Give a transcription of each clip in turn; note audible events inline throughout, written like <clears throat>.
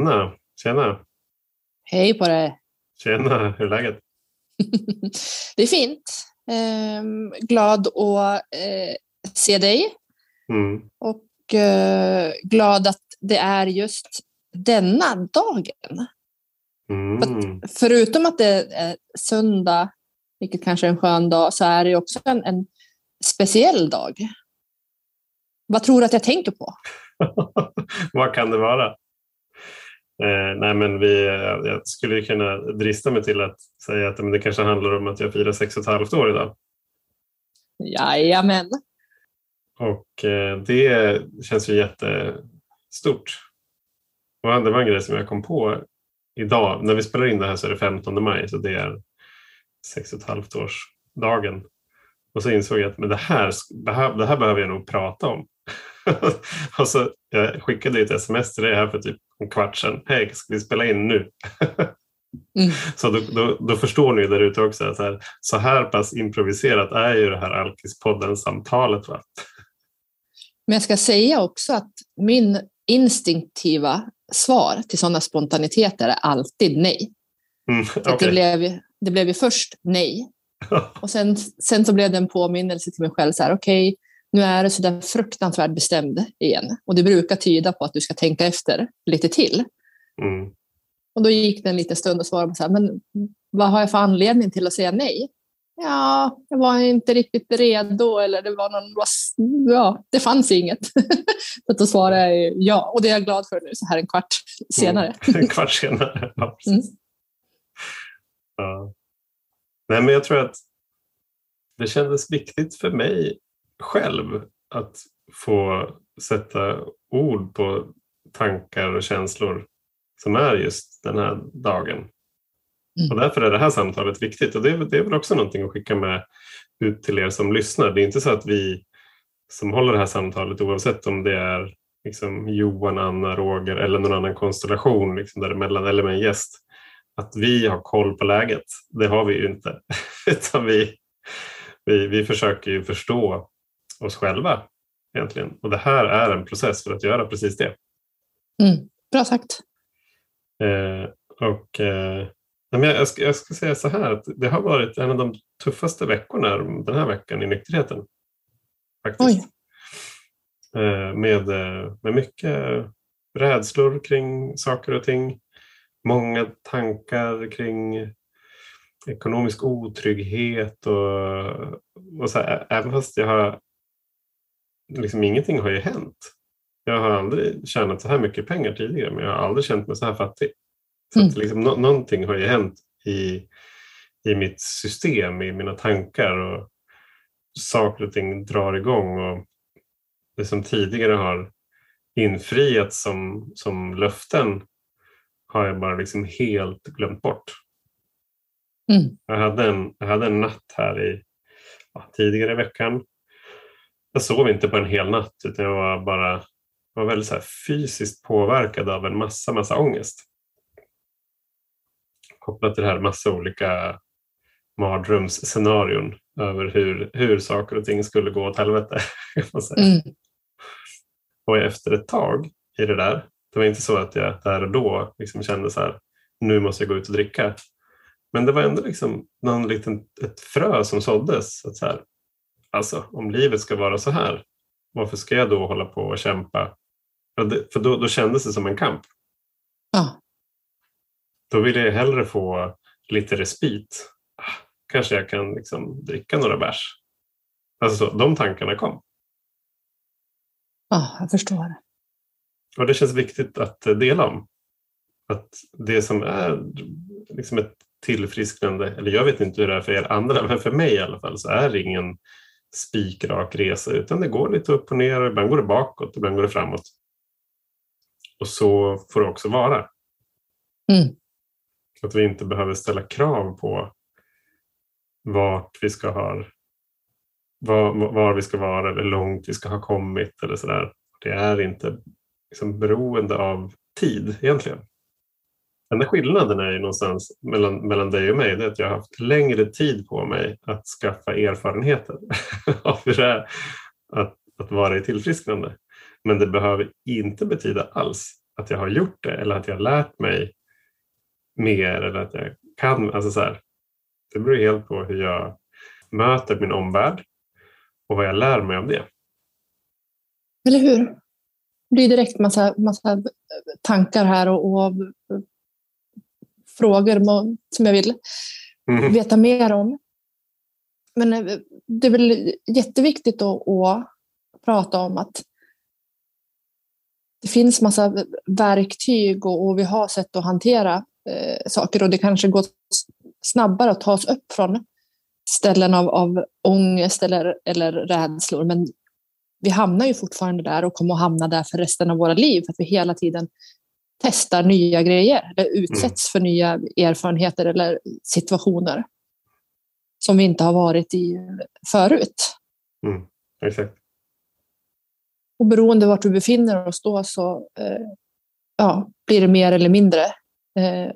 Anna, tjena! Hej på dig! Tjena, hur är läget? <laughs> det är fint. Ehm, glad att eh, se dig. Mm. Och eh, glad att det är just denna dagen. Mm. För, förutom att det är söndag, vilket kanske är en skön dag, så är det också en, en speciell dag. Vad tror du att jag tänker på? <laughs> Vad kan det vara? Eh, nej men vi, jag skulle kunna drista mig till att säga att men det kanske handlar om att jag firar sex och ett halvt år idag. Jajamän. Och eh, det känns ju jättestort. Och det var en grej som jag kom på idag. När vi spelar in det här så är det 15 maj så det är sex och ett halvt årsdagen. Och så insåg jag att men det, här, det, här, det här behöver jag nog prata om. <laughs> och så jag skickade ett sms till dig här för typ en kvart sedan. Hej, ska vi spela in nu? mm. <laughs> Så då, då, då, förstår ni där ute också att så här, så här pass improviserat är ju det här Alkispodden-samtalet. Va? Men jag ska säga också att min instinktiva svar till sådana spontaniteter är alltid nej. Mm, okay. det, blev, det blev ju först nej. <laughs> och sen, sen så blev det en påminnelse till mig själv, så här, okej, okay, nu är du så där fruktansvärt bestämd igen. Och det brukar tyda på att du ska tänka efter lite till. Mm. Och då gick det en liten stund och svarade så här, men vad har jag för anledning till att säga nej? Ja, jag var inte riktigt redo eller det var någon, ja, det fanns inget. <laughs> så då svarade jag ja, och det är jag glad för nu så här en kvart senare. Mm. <laughs> en kvart senare, ja. <laughs> Mm. Ja. Nej, men jag tror att det kändes viktigt för mig själv att få sätta ord på tankar och känslor som är just den här dagen. Mm. Och därför är det här samtalet viktigt och det är, det är väl också någonting att skicka med ut till er som lyssnar. Det är inte så att vi som håller det här samtalet oavsett om det är liksom Johan, Anna, Roger eller någon annan konstellation liksom däremellan eller med en gäst. Att vi har koll på läget, det har vi ju inte. <laughs> Utan vi, vi, vi försöker ju förstå oss själva egentligen. Och det här är en process för att göra precis det. Mm, bra sagt. Eh, och, eh, jag, ska, jag ska säga så här att det har varit en av de tuffaste veckorna den här veckan i nykterheten. Faktiskt. Eh, med, med mycket rädslor kring saker och ting. Många tankar kring ekonomisk otrygghet och, och så här, även fast jag har liksom ingenting har ju hänt. Jag har aldrig tjänat så här mycket pengar tidigare men jag har aldrig känt mig så här fattig. Så mm. att liksom, no någonting har ju hänt i, i mitt system, i mina tankar och saker och ting drar igång och det som tidigare har infriats som, som löften har jag bara liksom helt glömt bort. Mm. Jag, hade en, jag hade en natt här i ja, tidigare i veckan jag sov inte på en hel natt utan jag var bara var väldigt så fysiskt påverkad av en massa, massa ångest. Kopplat till det här massa olika mardrömsscenarion över hur, hur saker och ting skulle gå åt helvete. <laughs> Mm. Och efter ett tag i det där, det var inte så att jag där och då liksom kände så här, nu måste jag gå ut och dricka. Men det var ändå liksom någon liten, ett frö som såddes. Att så här, Alltså om livet ska vara så här, varför ska jag då hålla på och kämpa? För då, då kändes det som en kamp. Ja. Då vill jag hellre få lite respit. Ah, kanske jag kan liksom dricka några bärs. Alltså så, de tankarna kom. Ja, jag förstår. Och det känns viktigt att dela om. Att det som är liksom ett tillfrisknande, eller jag vet inte hur det är för er andra, men för mig i alla fall så är det ingen spikrak resa utan det går lite upp och ner. Ibland går det bakåt, ibland går det framåt. Och så får det också vara. Mm. Att vi inte behöver ställa krav på vart vi ska ha var, var vi ska vara eller hur långt vi ska ha kommit eller sådär. Det är inte liksom beroende av tid egentligen. Enda skillnaden är ju någonstans mellan, mellan dig och mig det är att jag har haft längre tid på mig att skaffa erfarenheter <laughs> av hur det är att, att vara i tillfrisknande. Men det behöver inte betyda alls att jag har gjort det eller att jag har lärt mig mer eller att jag kan. Alltså så här, det beror helt på hur jag möter min omvärld och vad jag lär mig av det. Eller hur? Det blir direkt massa, massa tankar här och, och frågor som jag vill mm. veta mer om. Men eh, det är väl jätteviktigt att, att prata om att det finns massa verktyg och, och vi har sätt att hantera eh, saker och det kanske går snabbare att ta oss upp från ställen av, av ångest eller, eller rädslor. Men vi hamnar ju fortfarande där och kommer att hamna där för resten av våra liv för att vi hela tiden testar nya grejer eller utsätts mm. för nya erfarenheter eller situationer som vi inte har varit i förut. Mm. Exakt. Och beroende vart vi befinner oss då så eh, ja, blir det mer eller mindre eh,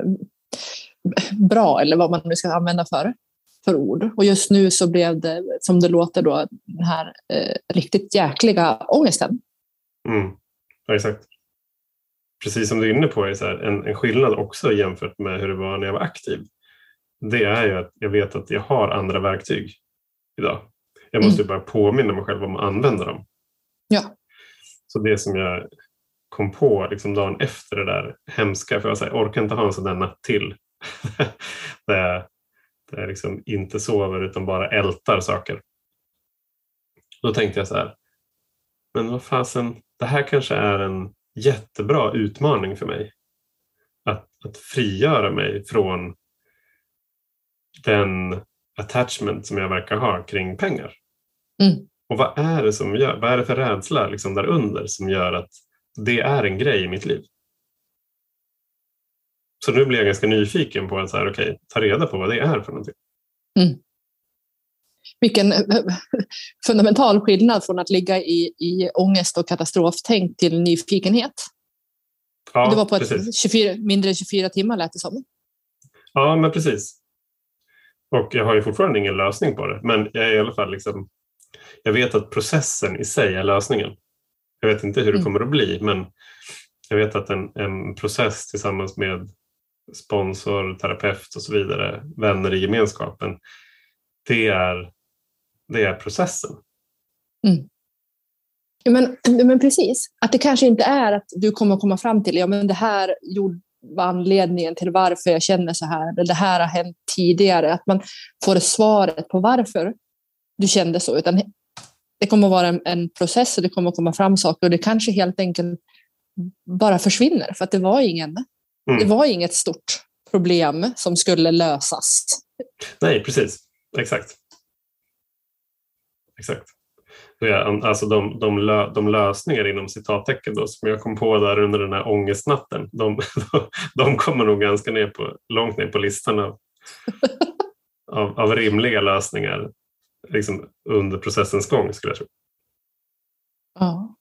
bra eller vad man nu ska använda för, för ord. Och just nu så blev det, som det låter, då, den här eh, riktigt jäkliga ångesten. Mm. Ja, exakt. Precis som du är inne på, är så här, en, en skillnad också jämfört med hur det var när jag var aktiv. Det är ju att jag vet att jag har andra verktyg idag. Jag måste mm. bara påminna mig själv om att använda dem. Ja. Så det som jag kom på liksom dagen efter det där hemska, för jag, här, orkar inte ha en sån där natt till. <laughs> där jag, där jag liksom inte sover utan bara ältar saker. Då tänkte jag så här, men vad fasen, det här kanske är en jättebra utmaning för mig. Att, att frigöra mig från den attachment som jag verkar ha kring pengar. Mm. Och vad är det som gör, vad är det för rädsla liksom där under som gör att det är en grej i mitt liv? Så nu blir jag ganska nyfiken på att så här, okay, ta reda på vad det är för någonting. Mm. Vilken <laughs> fundamental skillnad från att ligga i, i ångest och katastroftänk till nyfikenhet. Ja, det var på ett 24, mindre än 24 timmar lät det som. Ja, men precis. Och jag har ju fortfarande ingen lösning på det, men jag är i alla fall liksom jag vet att processen i sig är lösningen. Jag vet inte hur det mm. kommer att bli men jag vet att en, en process tillsammans med sponsor, terapeut och så vidare, vänner i gemenskapen, det är, det är processen. Mm. Men, men precis, att det kanske inte är att du kommer komma fram till ja, men det här var anledningen till varför jag känner så här, eller det här har hänt tidigare, att man får svaret på varför du kände så, utan det kommer att vara en, en, process och det kommer att komma fram saker och det kanske helt enkelt bara försvinner för att det var ingen, mm. det var inget stort problem som skulle lösas. Nej, precis. Exakt. Exakt. Alltså de, de, lö, de lösningar inom citattecken då, som jag kom på där under den här ångestnatten, de, <laughs> de kommer nog ganska ner på, långt ner på listan av, <laughs> av, av rimliga lösningar liksom under processens gång skulle jag tro. Ja.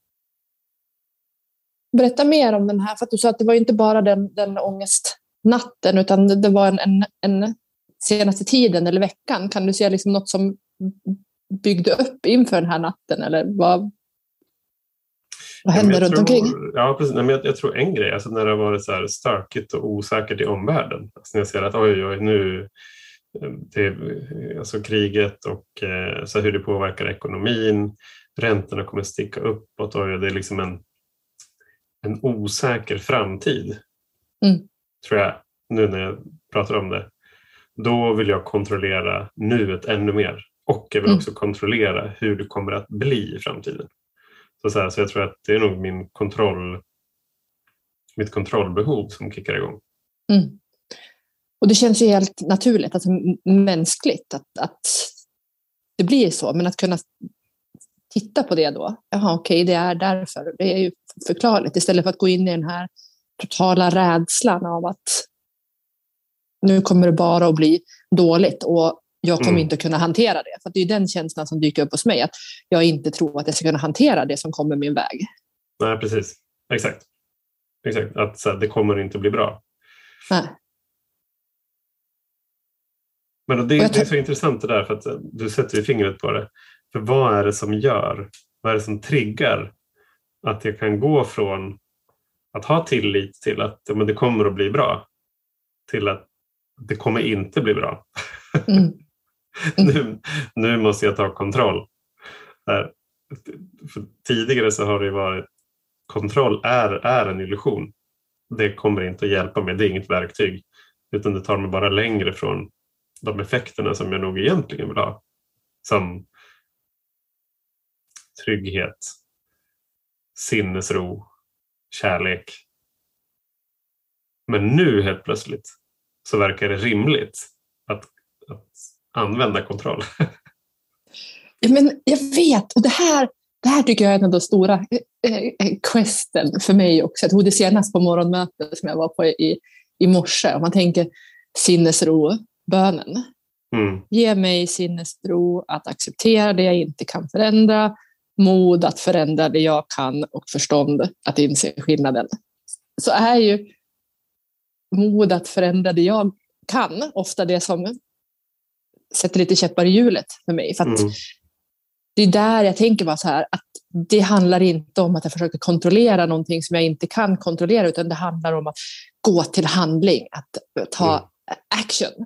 Berätta mer om den här, för att du sa att det var inte bara den, den ångestnatten utan det var en, en, en senaste tiden eller veckan. Kan du säga liksom något som byggde upp inför den här natten eller vad, vad hände runt tror, omkring? Ja, precis. Nej, men jag, jag, tror en grej, alltså när det har varit så här stökigt och osäkert i omvärlden. Alltså när jag ser att oj, oj, nu det, alltså kriget och eh, så hur det påverkar ekonomin. Räntorna kommer sticka uppåt och det är liksom en, en osäker framtid. Mm. Tror jag, nu när jag pratar om det. Då vill jag kontrollera nuet ännu mer och jag vill mm. också kontrollera hur det kommer att bli i framtiden. Så, så, här, så jag tror att det är nog min kontroll, mitt kontrollbehov som kickar igång. Mm. Och det känns ju helt naturligt, alltså mänskligt att, att det blir så. Men att kunna titta på det då. Jaha, okej, det är därför. Det är ju förklarligt istället för att gå in i den här totala rädslan av att nu kommer det bara att bli dåligt och jag kommer mm. inte kunna hantera det. För det är den känslan som dyker upp hos mig, att jag inte tror att jag ska kunna hantera det som kommer min väg. Nej, precis. Exakt. Exakt. Att så här, det kommer inte bli bra. Nej. Men det, det, är så intressant det där för att du sätter ju fingret på det. För vad är det som gör, vad är det som triggar att jag kan gå från att ha tillit till att men det kommer att bli bra till att det kommer inte bli bra. Mm. <laughs> Mm. nu, nu måste jag ta kontroll. För tidigare så har det varit kontroll är, är en illusion. Det kommer inte att hjälpa mig, det är inget verktyg. Utan det tar mig bara längre från de effekterna som jag nog egentligen vill ha. Som trygghet, sinnesro, kärlek. Men nu helt plötsligt så verkar det rimligt att, att använda kontroll. Men jag vet, och det här, det här tycker jag är en av de stora eh, eh, questen för mig också. Jag tog det senast på morgonmötet som jag var på i, i morse. Om man tänker sinnesro, bönen. Mm. Ge mig sinnesro att acceptera det jag inte kan förändra, mod att förändra det jag kan och förstånd att inse skillnaden. Så är ju mod att förändra det jag kan ofta det som sätter lite käppar i hjulet för mig. För mm. Det är där jag tänker bara så här, att det handlar inte om att jag försöker kontrollera någonting som jag inte kan kontrollera, utan det handlar om att gå till handling, att ta mm. action.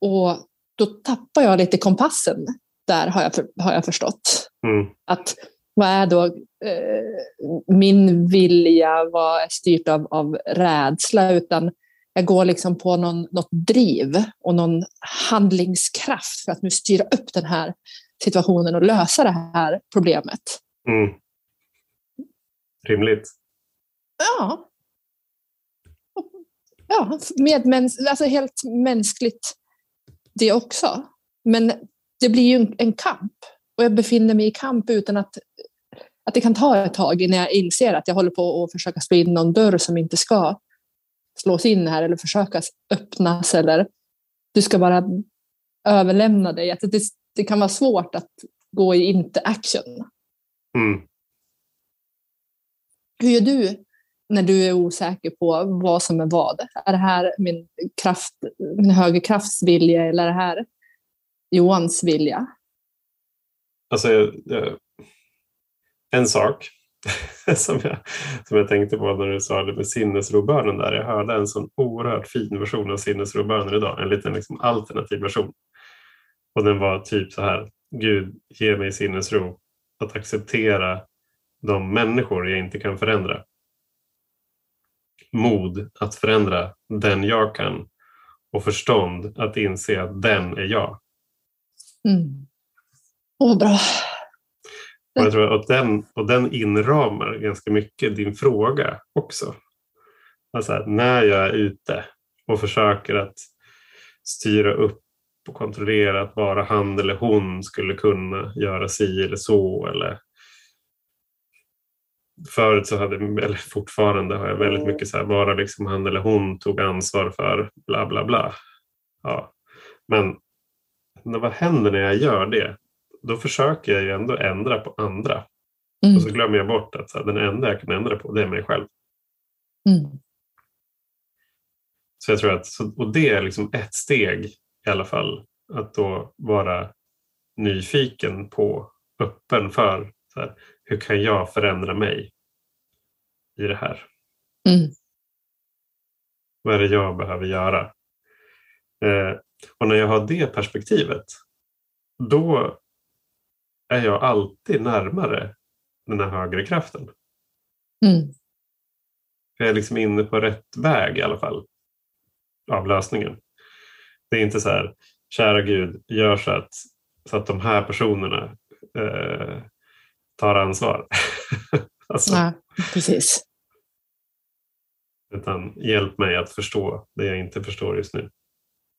Och då tappar jag lite kompassen där, har jag, har jag förstått. Mm. Att vad är då eh, min vilja, vad är styrt av, av rädsla, utan jag går liksom på någon, något driv och någon handlingskraft för att nu styra upp den här situationen och lösa det här problemet. Mm. Rimligt. Ja. Ja, medmäns alltså helt mänskligt det också. Men det blir ju en kamp och jag befinner mig i kamp utan att, att det kan ta ett tag innan jag inser att jag håller på att försöka slå in någon dörr som inte ska slås in här eller försöka öppnas eller du ska bara överlämna dig. Att det, det kan vara svårt att gå i inte action. Mm. Hur gör du när du är osäker på vad som är vad? Är det här min, kraft, min högerkrafts vilja eller är det här Johans vilja? Alltså, en sak <laughs> som, jag, som jag tänkte på när du sa det med sinnesrobönen där. Jag hörde en sån oerhört fin version av sinnesrobönen idag, en liten liksom alternativ version. Och den var typ så här, Gud ge mig sinnesro att acceptera de människor jag inte kan förändra. Mod att förändra den jag kan och förstånd att inse att den är jag. Mm. Åh, bra. Och, jag tror att den, och den inramar ganska mycket din fråga också. Alltså när jag är ute och försöker att styra upp och kontrollera att bara han eller hon skulle kunna göra si eller så. Eller förut så hade, eller fortfarande har jag väldigt mycket så här, bara liksom han eller hon tog ansvar för bla bla bla. Ja. Men vad händer när jag gör det? Då försöker jag ju ändå ändra på andra. Mm. Och så glömmer jag bort att så här, den enda jag kan ändra på det är mig själv. Mm. Så jag tror att, och det är liksom ett steg i alla fall, att då vara nyfiken på, öppen för så här, hur kan jag förändra mig i det här? Mm. Vad är det jag behöver göra? Eh, och när jag har det perspektivet, då är jag alltid närmare den här högre kraften. Mm. Jag är liksom inne på rätt väg i alla fall av lösningen. Det är inte så här, kära Gud, gör så att, så att de här personerna eh, tar ansvar. <laughs> alltså, ja, precis. Utan hjälp mig att förstå det jag inte förstår just nu. Hjälp,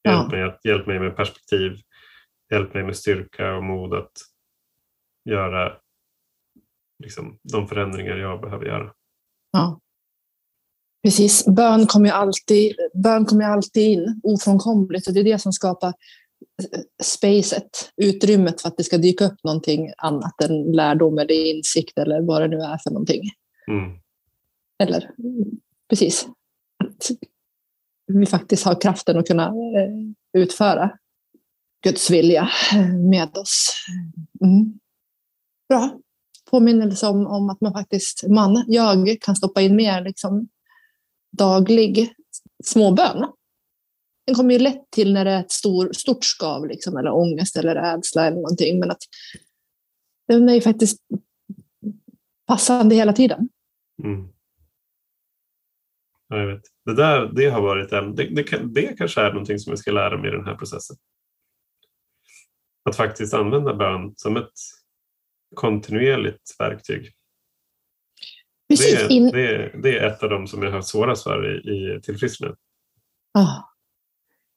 ja. mig, att, hjälp mig med perspektiv, hjälp mig med styrka och mod att göra liksom, de förändringar jag behöver göra. Ja. Precis, bön kommer ju alltid, bön kommer alltid in ofrånkomligt och det är det som skapar eh, spacet, utrymmet för att det ska dyka upp någonting annat än lärdom eller insikt eller vad det nu är för någonting. Mm. Eller precis, att vi faktiskt har kraften att kunna eh, utföra Guds vilja med oss. Mm. Bra. påminnelse om, om att man faktiskt, man, jag kan stoppa in mer liksom, daglig småbön. Den kommer ju lätt till när det är ett stor, stort skav, liksom, eller ångest eller rädsla eller någonting. Men att den är ju faktiskt passande hela tiden. Mm. Ja, jag vet. Det, där, det har varit en, det, det, det kanske är någonting som jag ska lära mig i den här processen. Att faktiskt använda bön som ett kontinuerligt verktyg. Precis. Det, är, det, det är ett av de som jag har haft svårast för i, i tillfrisknande. Ah.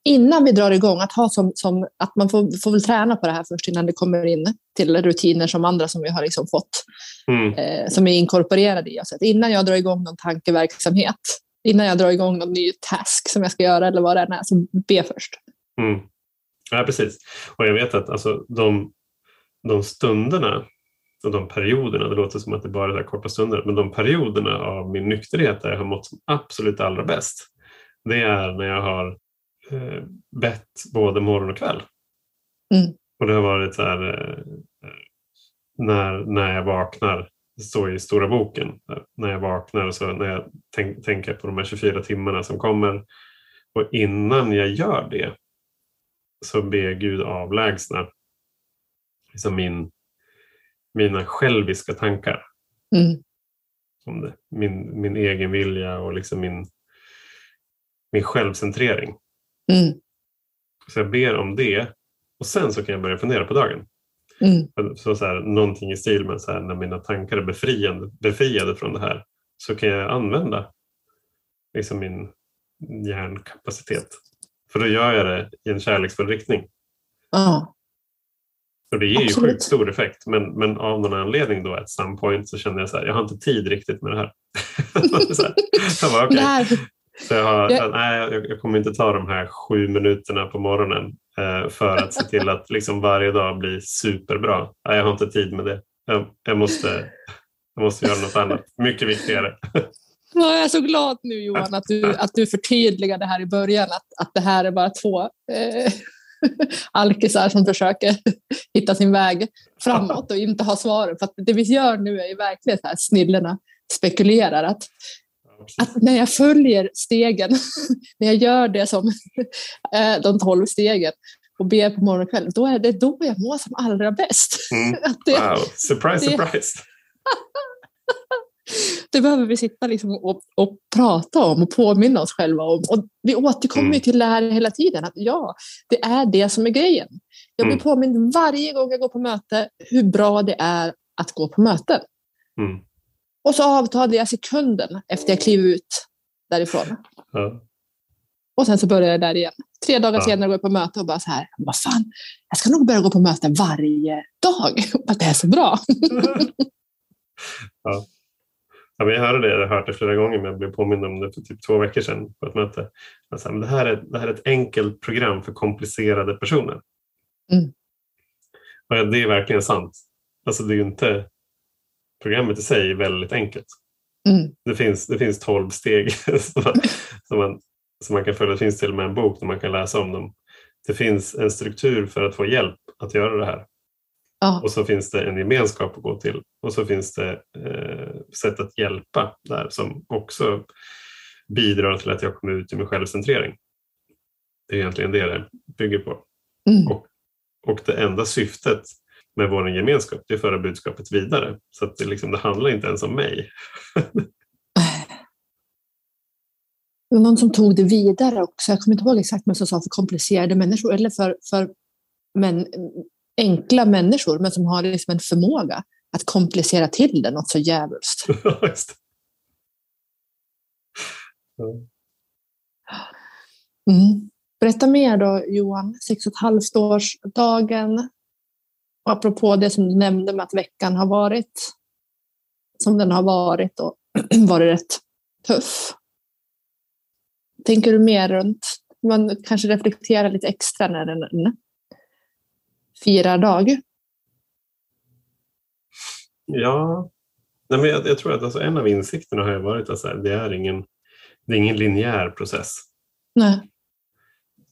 Innan vi drar igång, att, ha som, som, att man får, får väl träna på det här först innan det kommer in till rutiner som andra som vi har liksom fått, mm. eh, som är inkorporerade i oss. innan jag drar igång någon tankeverksamhet, innan jag drar igång någon ny task som jag ska göra eller vad det än är, så be först. Mm. Ja, precis. Och jag vet att alltså, de, de stunderna och de perioderna, det låter som att det bara är korta stunder, men de perioderna av min nykterhet där jag har mått som absolut allra bäst, det är när jag har eh, bett både morgon och kväll. Mm. Och det har varit så här, eh, när, när jag vaknar, det står i stora boken, när jag vaknar så när jag tänk, tänker på de här 24 timmarna som kommer och innan jag gör det så ber Gud avlägsna liksom min, mina själviska tankar. Mm. Om det. Min, min egen vilja och liksom min, min självcentrering. Mm. Så jag ber om det och sen så kan jag börja fundera på dagen. Mm. Så, så här, någonting i stil med så här, när mina tankar är befriade, befriade från det här så kan jag använda liksom min hjärnkapacitet. För då gör jag det i en kärleksfull riktning. Ja. Och det ger ju sjukt stor effekt men, men av någon anledning då at some point så känner jag så här, jag har inte tid riktigt med det här. <laughs> så här. Jag bara, okay. Så jag, har, jag... Nej, jag, jag, kommer inte ta de här sju minuterna på morgonen eh, för att se till att liksom varje dag blir superbra. Nej, jag har inte tid med det. Jag, jag, måste, jag måste göra något annat, mycket viktigare. <laughs> Jag är så glad nu Johan att du, att du förtydligade här i början att, att det här är bara två eh, <laughs> alkisar som försöker <laughs> hitta sin väg framåt och inte ha svaren. För det vi gör nu är ju verkligen så här snillena spekulerar att att när jag följer stegen, <laughs> när jag gör det som eh, de tolv stegen och ber på morgon och kväll, då är det då jag mår som allra bäst. Mm. det, wow, surprise, det, surprise! Det behöver vi sitta liksom och, och prata om och påminna oss själva om. Och vi återkommer mm. till det här hela tiden, att ja, det är det som är grejen. Jag blir mm. påmind varje gång jag går på möte hur bra det är att gå på möten. Mm. Och så avtalade jag sekunden efter jag klev ut därifrån. Ja. Och sen så började jag där igen. Tre dagar ja. senare går jag på möte och bara så här, vad fan, jag ska nog börja gå på möte varje dag. Att <laughs> det är så bra. <laughs> ja. Ja, men jag hörde det, jag har hört det flera gånger, men jag blev påmind om det för typ två veckor sedan på ett möte. Alltså, men det, här är, det här är ett enkelt program för komplicerade personer. Mm. Och det är verkligen sant. Alltså, det är inte, programmet i sig är väldigt enkelt. Mm. Det, finns, det finns 12 steg <laughs> som, man, som, man, som man kan följa. Det finns till och med en bok där man kan läsa om dem. Det finns en struktur för att få hjälp att göra det här. Ja. Och så finns det en gemenskap att gå till och så finns det eh, sätt att hjälpa där som också bidrar till att jag kommer ut i min självcentrering. Det är egentligen det det bygger på. Mm. Och, och det enda syftet med vår gemenskap, det är att föra budskapet vidare. Så att det, liksom, det handlar inte ens om mig. <laughs> Det var någon som tog det vidare också. Jag kommer inte ihåg exakt vad som sa för komplicerade människor eller för, för men, enkla människor, men som har liksom en förmåga att komplicera till det något så djävulskt. <laughs> mm. Berätta mer då Johan, sex och ett halvt årsdagen. Apropå det som du nämnde med att veckan har varit som den har varit och <clears throat> varit rätt tuff. Tänker du mer runt, man kanske reflekterar lite extra när den firar dag? Ja, Nej, men jag, jag tror att alltså en av insikterna har varit att här, det, är ingen, det är ingen linjär process. Nej.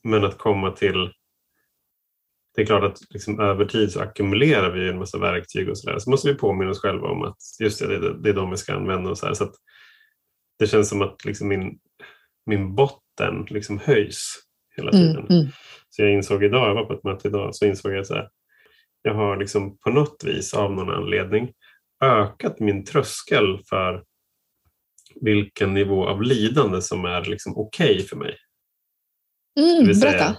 Men att komma till det är klart att liksom, över tid så ackumulerar vi en massa verktyg och sådär. Så måste vi påminna oss själva om att just det, det, det är de vi ska använda. Och så här. Så det känns som att liksom min, min botten liksom höjs hela mm, tiden. Mm, mm. Så jag insåg idag, jag var på ett möte idag, så insåg jag att jag har liksom på något vis av någon anledning ökat min tröskel för vilken nivå av lidande som är liksom okej okay för mig. Mm, berätta. Säga,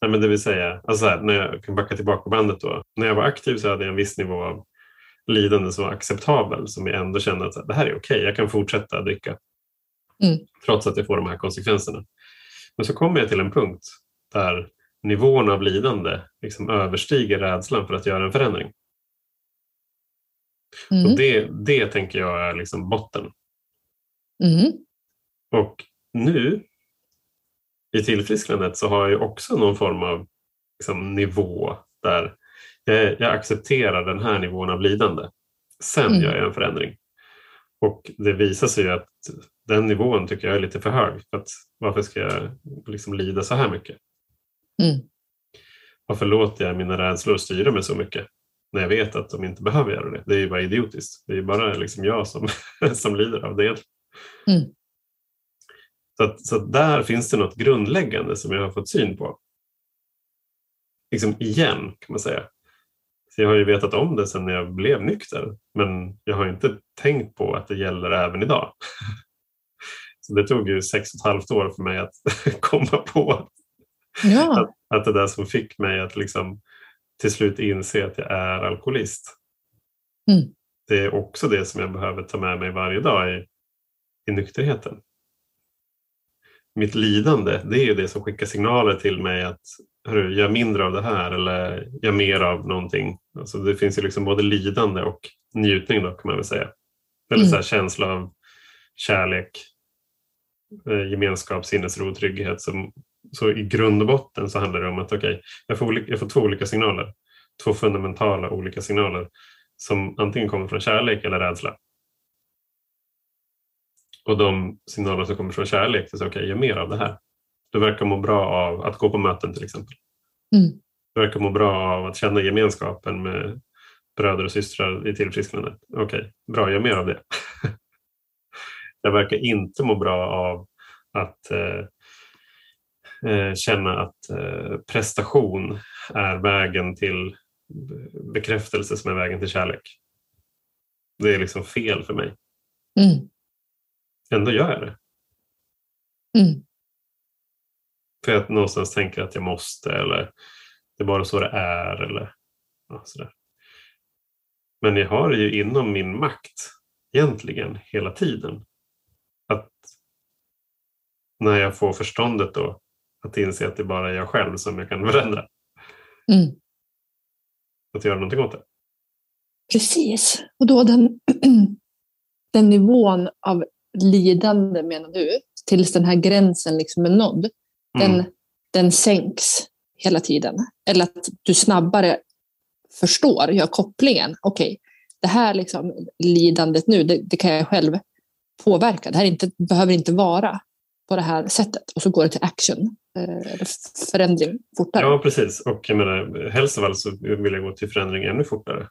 nej, men det vill säga, alltså här, när jag kan backa tillbaka bandet då. När jag var aktiv så hade jag en viss nivå av lidande som var acceptabel, som jag ändå kände att det här är okej, okay, jag kan fortsätta dricka. Mm. Trots att jag får de här konsekvenserna. Men så kommer jag till en punkt där nivån av lidande liksom överstiger rädslan för att göra en förändring. Mm. Och det, det tänker jag är liksom botten. Mm. Och nu i tillfrisknandet så har jag också någon form av liksom, nivå där jag, jag, accepterar den här nivån av lidande. Sen mm. gör jag en förändring. Och det visar sig att den nivån tycker jag är lite för hög. För att varför ska jag liksom lida så här mycket? Mm. Varför låter jag mina rädslor styra mig så mycket? När jag vet att de inte behöver göra det. Det är ju bara idiotiskt. Det är bara liksom jag som, <laughs> som lider av det. Mm. Så, att, så att där finns det något grundläggande som jag har fått syn på. Liksom igen kan man säga. Så jag har ju vetat om det sedan jag blev nykter men jag har inte tänkt på att det gäller även idag. <laughs> Det tog ju sex och ett halvt år för mig att <laughs> komma på ja. att, att det där som fick mig att liksom till slut inse att jag är alkoholist. Mm. Det är också det som jag behöver ta med mig varje dag i, i nykterheten. Mitt lidande, det är ju det som skickar signaler till mig att hörru, gör mindre av det här eller gör mer av någonting. Alltså det finns ju liksom både lidande och njutning då kan man väl säga. Eller mm. så här känsla av kärlek, gemenskap, sinnesro, trygghet. Som, så i grund och botten så handlar det om att okay, jag, får jag får två olika signaler. Två fundamentala olika signaler som antingen kommer från kärlek eller rädsla. Och de signaler som kommer från kärlek, är okej, okay, gör mer av det här. Du verkar må bra av att gå på möten till exempel. Mm. Du verkar må bra av att känna gemenskapen med bröder och systrar i tillfrisknandet. Okej, okay, bra, gör mer av det. <laughs> jag verkar inte må bra av att eh, eh, känna att eh, prestation är vägen till bekräftelse som är vägen till kärlek. Det är liksom fel för mig. Mm. Ändå gör jag det. Mm. För jag någonstans tänker att jag måste eller det är bara så det är. Eller, ja, sådär. Men jag har det ju inom min makt egentligen hela tiden. När jag får förståndet då att inse att det bara är jag själv som jag kan förändra. Mm. Att göra någonting åt det. Precis. Och då den, <clears throat> den nivån av lidande menar du, tills den här gränsen liksom är nådd, mm. den, den sänks hela tiden. Eller att du snabbare förstår, gör kopplingen. Okej, okay, det här liksom, lidandet nu, det, det, kan jag själv påverka. Det här inte, behöver inte vara på det här sättet. Och så går det till action, eh, förändring fortare. Ja, precis. Och jag menar, helst av allt så vill jag gå till förändring ännu fortare.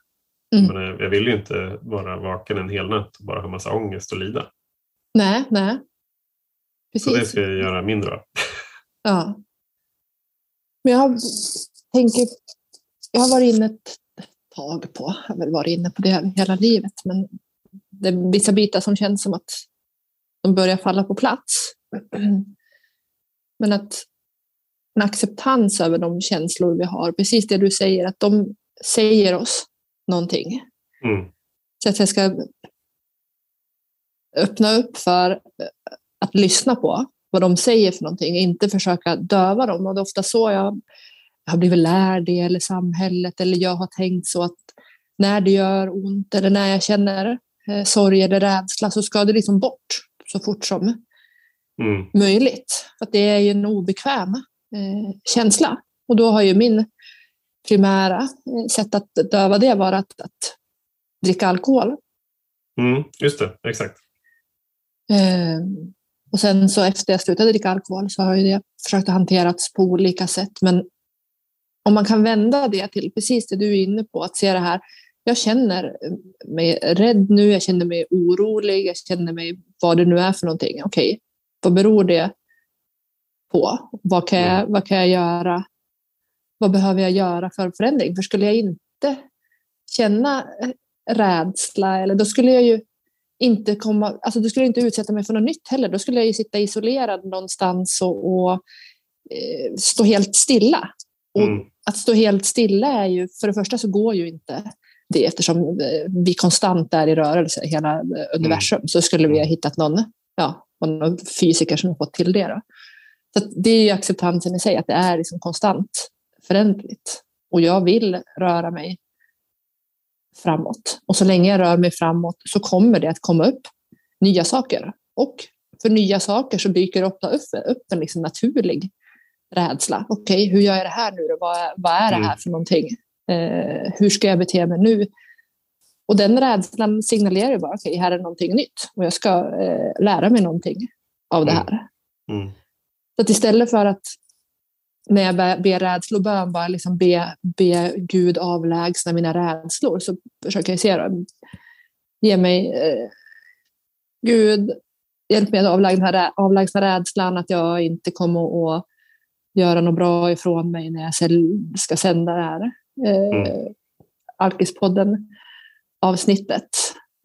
Mm. Men jag vill ju inte vara vaken en hel natt och bara ha massa ångest och lida. Nej, nej. Precis. Så det ska jag göra mindre av. Ja. Men jag tänker, jag har varit inne ett tag på, jag har väl varit inne på det hela livet, men det är vissa bitar som känns som att de börjar falla på plats. <clears throat> Men att en acceptans över de känslor vi har, precis det du säger, att de säger oss någonting. Mm. Så att jag ska öppna upp för att lyssna på vad de säger för någonting, inte försöka döva dem. Och det är ofta så jag har blivit lärd det, eller samhället, eller jag har tänkt så att när det gör ont eller när jag känner eh, sorg eller rädsla så ska det liksom bort så fort som mm. möjligt. För det är ju en obekväm eh, känsla. Och då har ju min primära eh, sätt att döva det varit att, att dricka alkohol. Mm, just det, exakt. Eh, och sen så efter jag slutade dricka alkohol så har det försökt att hanterats på olika sätt. Men om man kan vända det till precis det du är inne på, att se det här. Jag känner mig rädd nu, jag känner mig orolig, jag känner mig vad det nu är för någonting. Okej, vad beror det på? Vad kan, jag, vad kan jag göra? Vad behöver jag göra för förändring? För skulle jag inte känna rädsla, eller då skulle jag ju inte komma, alltså då skulle jag inte utsätta mig för något nytt heller. Då skulle jag ju sitta isolerad någonstans och, och eh, stå helt stilla. Och mm. att stå helt stilla är ju, för det första så går ju inte det eftersom eh, vi konstant är i rörelse, hela eh, universum. Mm. Så skulle vi ha hittat någon, ja, någon fysiker som har fått till det. Då. Så det är acceptansen i sig, att det är liksom konstant förändligt. Och jag vill röra mig framåt. Och så länge jag rör mig framåt så kommer det att komma upp nya saker. Och för nya saker så dyker det ofta upp, upp en liksom naturlig rädsla. Okej, okay, hur gör jag det här nu då? Vad, vad är det här mm. för någonting? Eh, hur ska jag bete mig nu? Och den rädslan signalerar ju bara, okej, okay, här är någonting nytt och jag ska eh, lära mig någonting av det mm. här. Mm. Mm. Så att istället för att när jag ber rädslobön bara liksom be, be Gud avlägsna mina rädslor så försöker jag se då, ge mig eh, Gud, hjälp mig att avlägsna, avlägsna rädslan att jag inte kommer att göra något bra ifrån mig när jag ska sända det här eh, mm. Alkispodden avsnittet.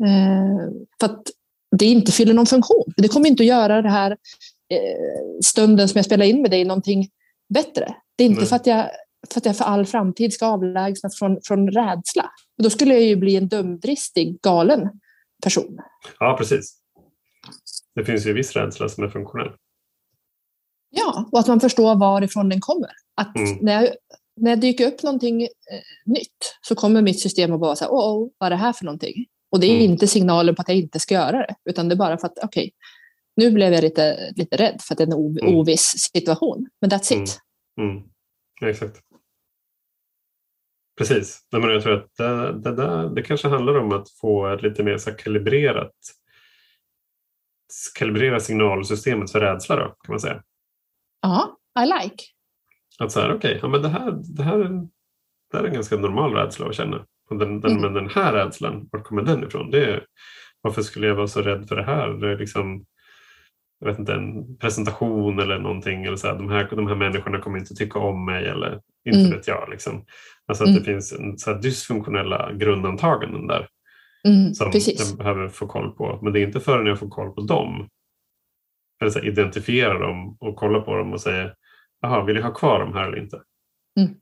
Eh, för att det inte fyller någon funktion. Det kommer inte att göra det här eh, stunden som jag spelar in med dig någonting bättre. Det är inte Nej. för att, jag, för att jag för all framtid ska avlägsnas från, från rädsla. Då skulle jag ju bli en dumdristig, galen person. Ja, precis. Det finns ju viss rädsla som är funktionell. Ja, och att man förstår varifrån den kommer. Att mm. när, jag, när jag dyker upp någonting eh, nytt så kommer mitt system att vara så här, åh, oh, vad är det här för någonting? Och det är mm. inte signalen på att jag inte ska göra det, utan det är bara för att, okej, okay, nu blev jag lite, lite rädd för att det är en ov mm. oviss situation, men that's it. Mm. mm. Ja, exakt. Precis. Men jag tror att det, det, där, det kanske handlar om att få ett lite mer så kalibrerat kalibrera signalsystemet för rädsla då, kan man säga. Ja, I like. Att så här, okej, okay, ja, men det, här, det, här, det här är en ganska normal rädsla att känna. Och den, den, mm. Men den här rädslan, var kommer den ifrån? Det är, varför skulle jag vara så rädd för det här? Det är liksom, jag vet inte, en presentation eller någonting. Eller så här, de, här, de här människorna kommer inte tycka om mig eller inte mm. vet jag. Liksom. Alltså att mm. det finns en, så här, dysfunktionella grundantaganden där. Mm, som precis. jag behöver få koll på. Men det är inte förrän jag får koll på dem, eller så identifiera dem och kolla på dem och säga Jaha, vill jag ha kvar dem här eller inte? Mm.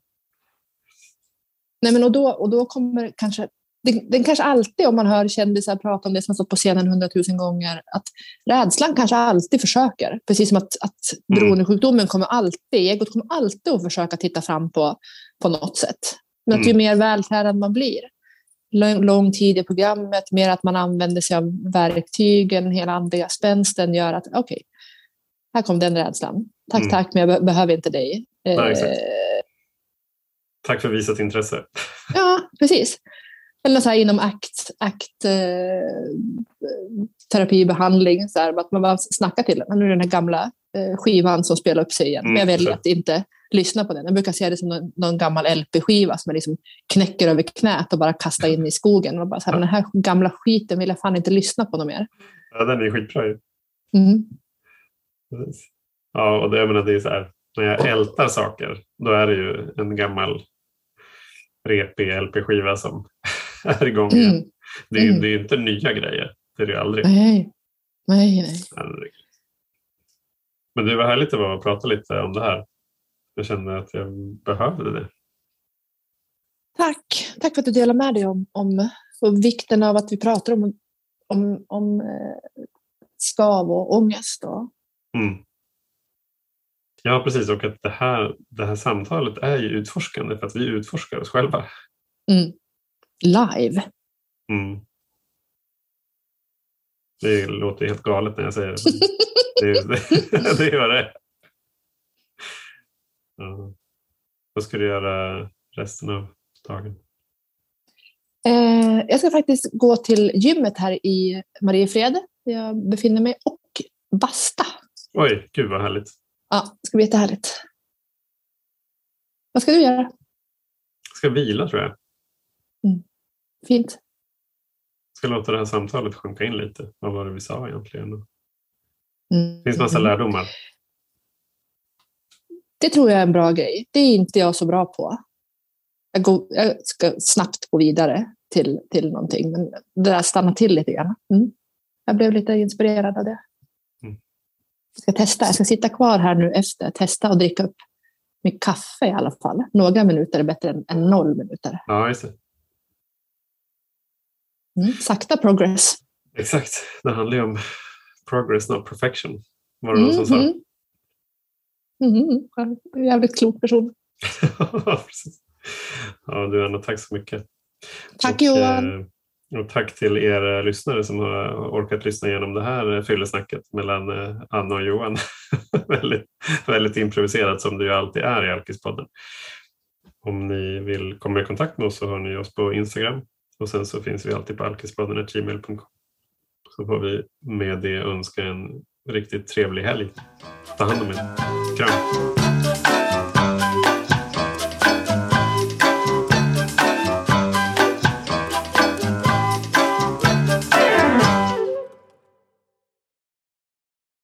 Nej, men och, då, och då kommer kanske den, den, kanske alltid, om man hör kändisar prata om det som stått på scenen hundratusen gånger, att rädslan kanske alltid försöker. Precis som att, att mm. beroendesjukdomen kommer alltid, egot kommer alltid att försöka titta fram på, på något sätt. Men att ju mm. mer vältränad man blir, lång, lång tid i programmet, mer att man använder sig av verktygen, hela andliga spänsten gör att okej, okay, här kom den rädslan. Tack, mm. tack, men jag be behöver inte dig. Nej, eh, tack för visat intresse. <laughs> ja, precis. Eller så här inom ACT, eh, terapibehandling, så här, att man bara snackar till den. Nu är den här gamla eh, skivan som spelar upp sig igen. Mm, men jag väljer att inte lyssna på den. Jag brukar se det som någon, någon gammal LP-skiva som man liksom knäcker över knät och bara kastar in i skogen. Och bara så här, Den här gamla skiten vill jag fan inte lyssna på något mer. Ja, den är skitbra ju. Mm. Ja, och det, jag menar, det är så här, när jag ältar saker, då är det ju en gammal repig LP-skiva som <laughs> är igång igen. Mm. Det, är, mm. det är inte nya grejer, det är det aldrig. Nej, nej. nej. Men det var härligt att vara och prata lite om det här. Jag kände att jag behövde det. Tack. Tack för att du delar med dig om, om, om vikten av att vi pratar om, om, om eh, skav och ångest. Och... Mm. Ja, precis. Och att det här, det här samtalet är ju utforskande för att vi utforskar oss själva. Mm. Live. Mm. Det låter helt galet när jag säger det. <laughs> det, det, <laughs> det gör det. Ja. Vad ska du göra resten av dagen? Eh, jag ska faktiskt gå till gymmet här i Mariefred där jag befinner mig och basta. Oj, gud vad härligt. Ja, det ska bli jättehärligt. Vad ska du göra? ska vila tror jag. Mm. Fint. Jag ska låta det här samtalet sjunka in lite. Vad var det vi sa egentligen? Mm. Det finns massa mm. lärdomar. Det tror jag är en bra grej. Det är inte jag så bra på. Jag, går, jag ska snabbt gå vidare till, till någonting, men det där stannar till lite grann. Mm. Jag blev lite inspirerad av det. Jag ska testa. Jag ska sitta kvar här nu efter, testa och dricka upp mitt kaffe i alla fall. Några minuter är bättre än, än noll minuter. Ja, just det. Mm, sakta progress. Exakt. Det handlar ju om progress, not perfection. Var det någon som sa? Mm. Mm, jävligt klok person. <laughs> ja, du Anna, tack så mycket. Tack och, Johan. Och tack till er eh, lyssnare som har orkat lyssna igenom det här eh, fyllesnacket mellan eh, Anna och Johan. <laughs> väldigt, väldigt improviserat som det ju alltid är i Alkispodden. Om ni vill komma i kontakt med oss så hör ni oss på Instagram och sen så finns vi alltid på alkispodden.gmail.com. Så får vi med det önska en riktigt trevlig helg. Ta hand om er. Kram!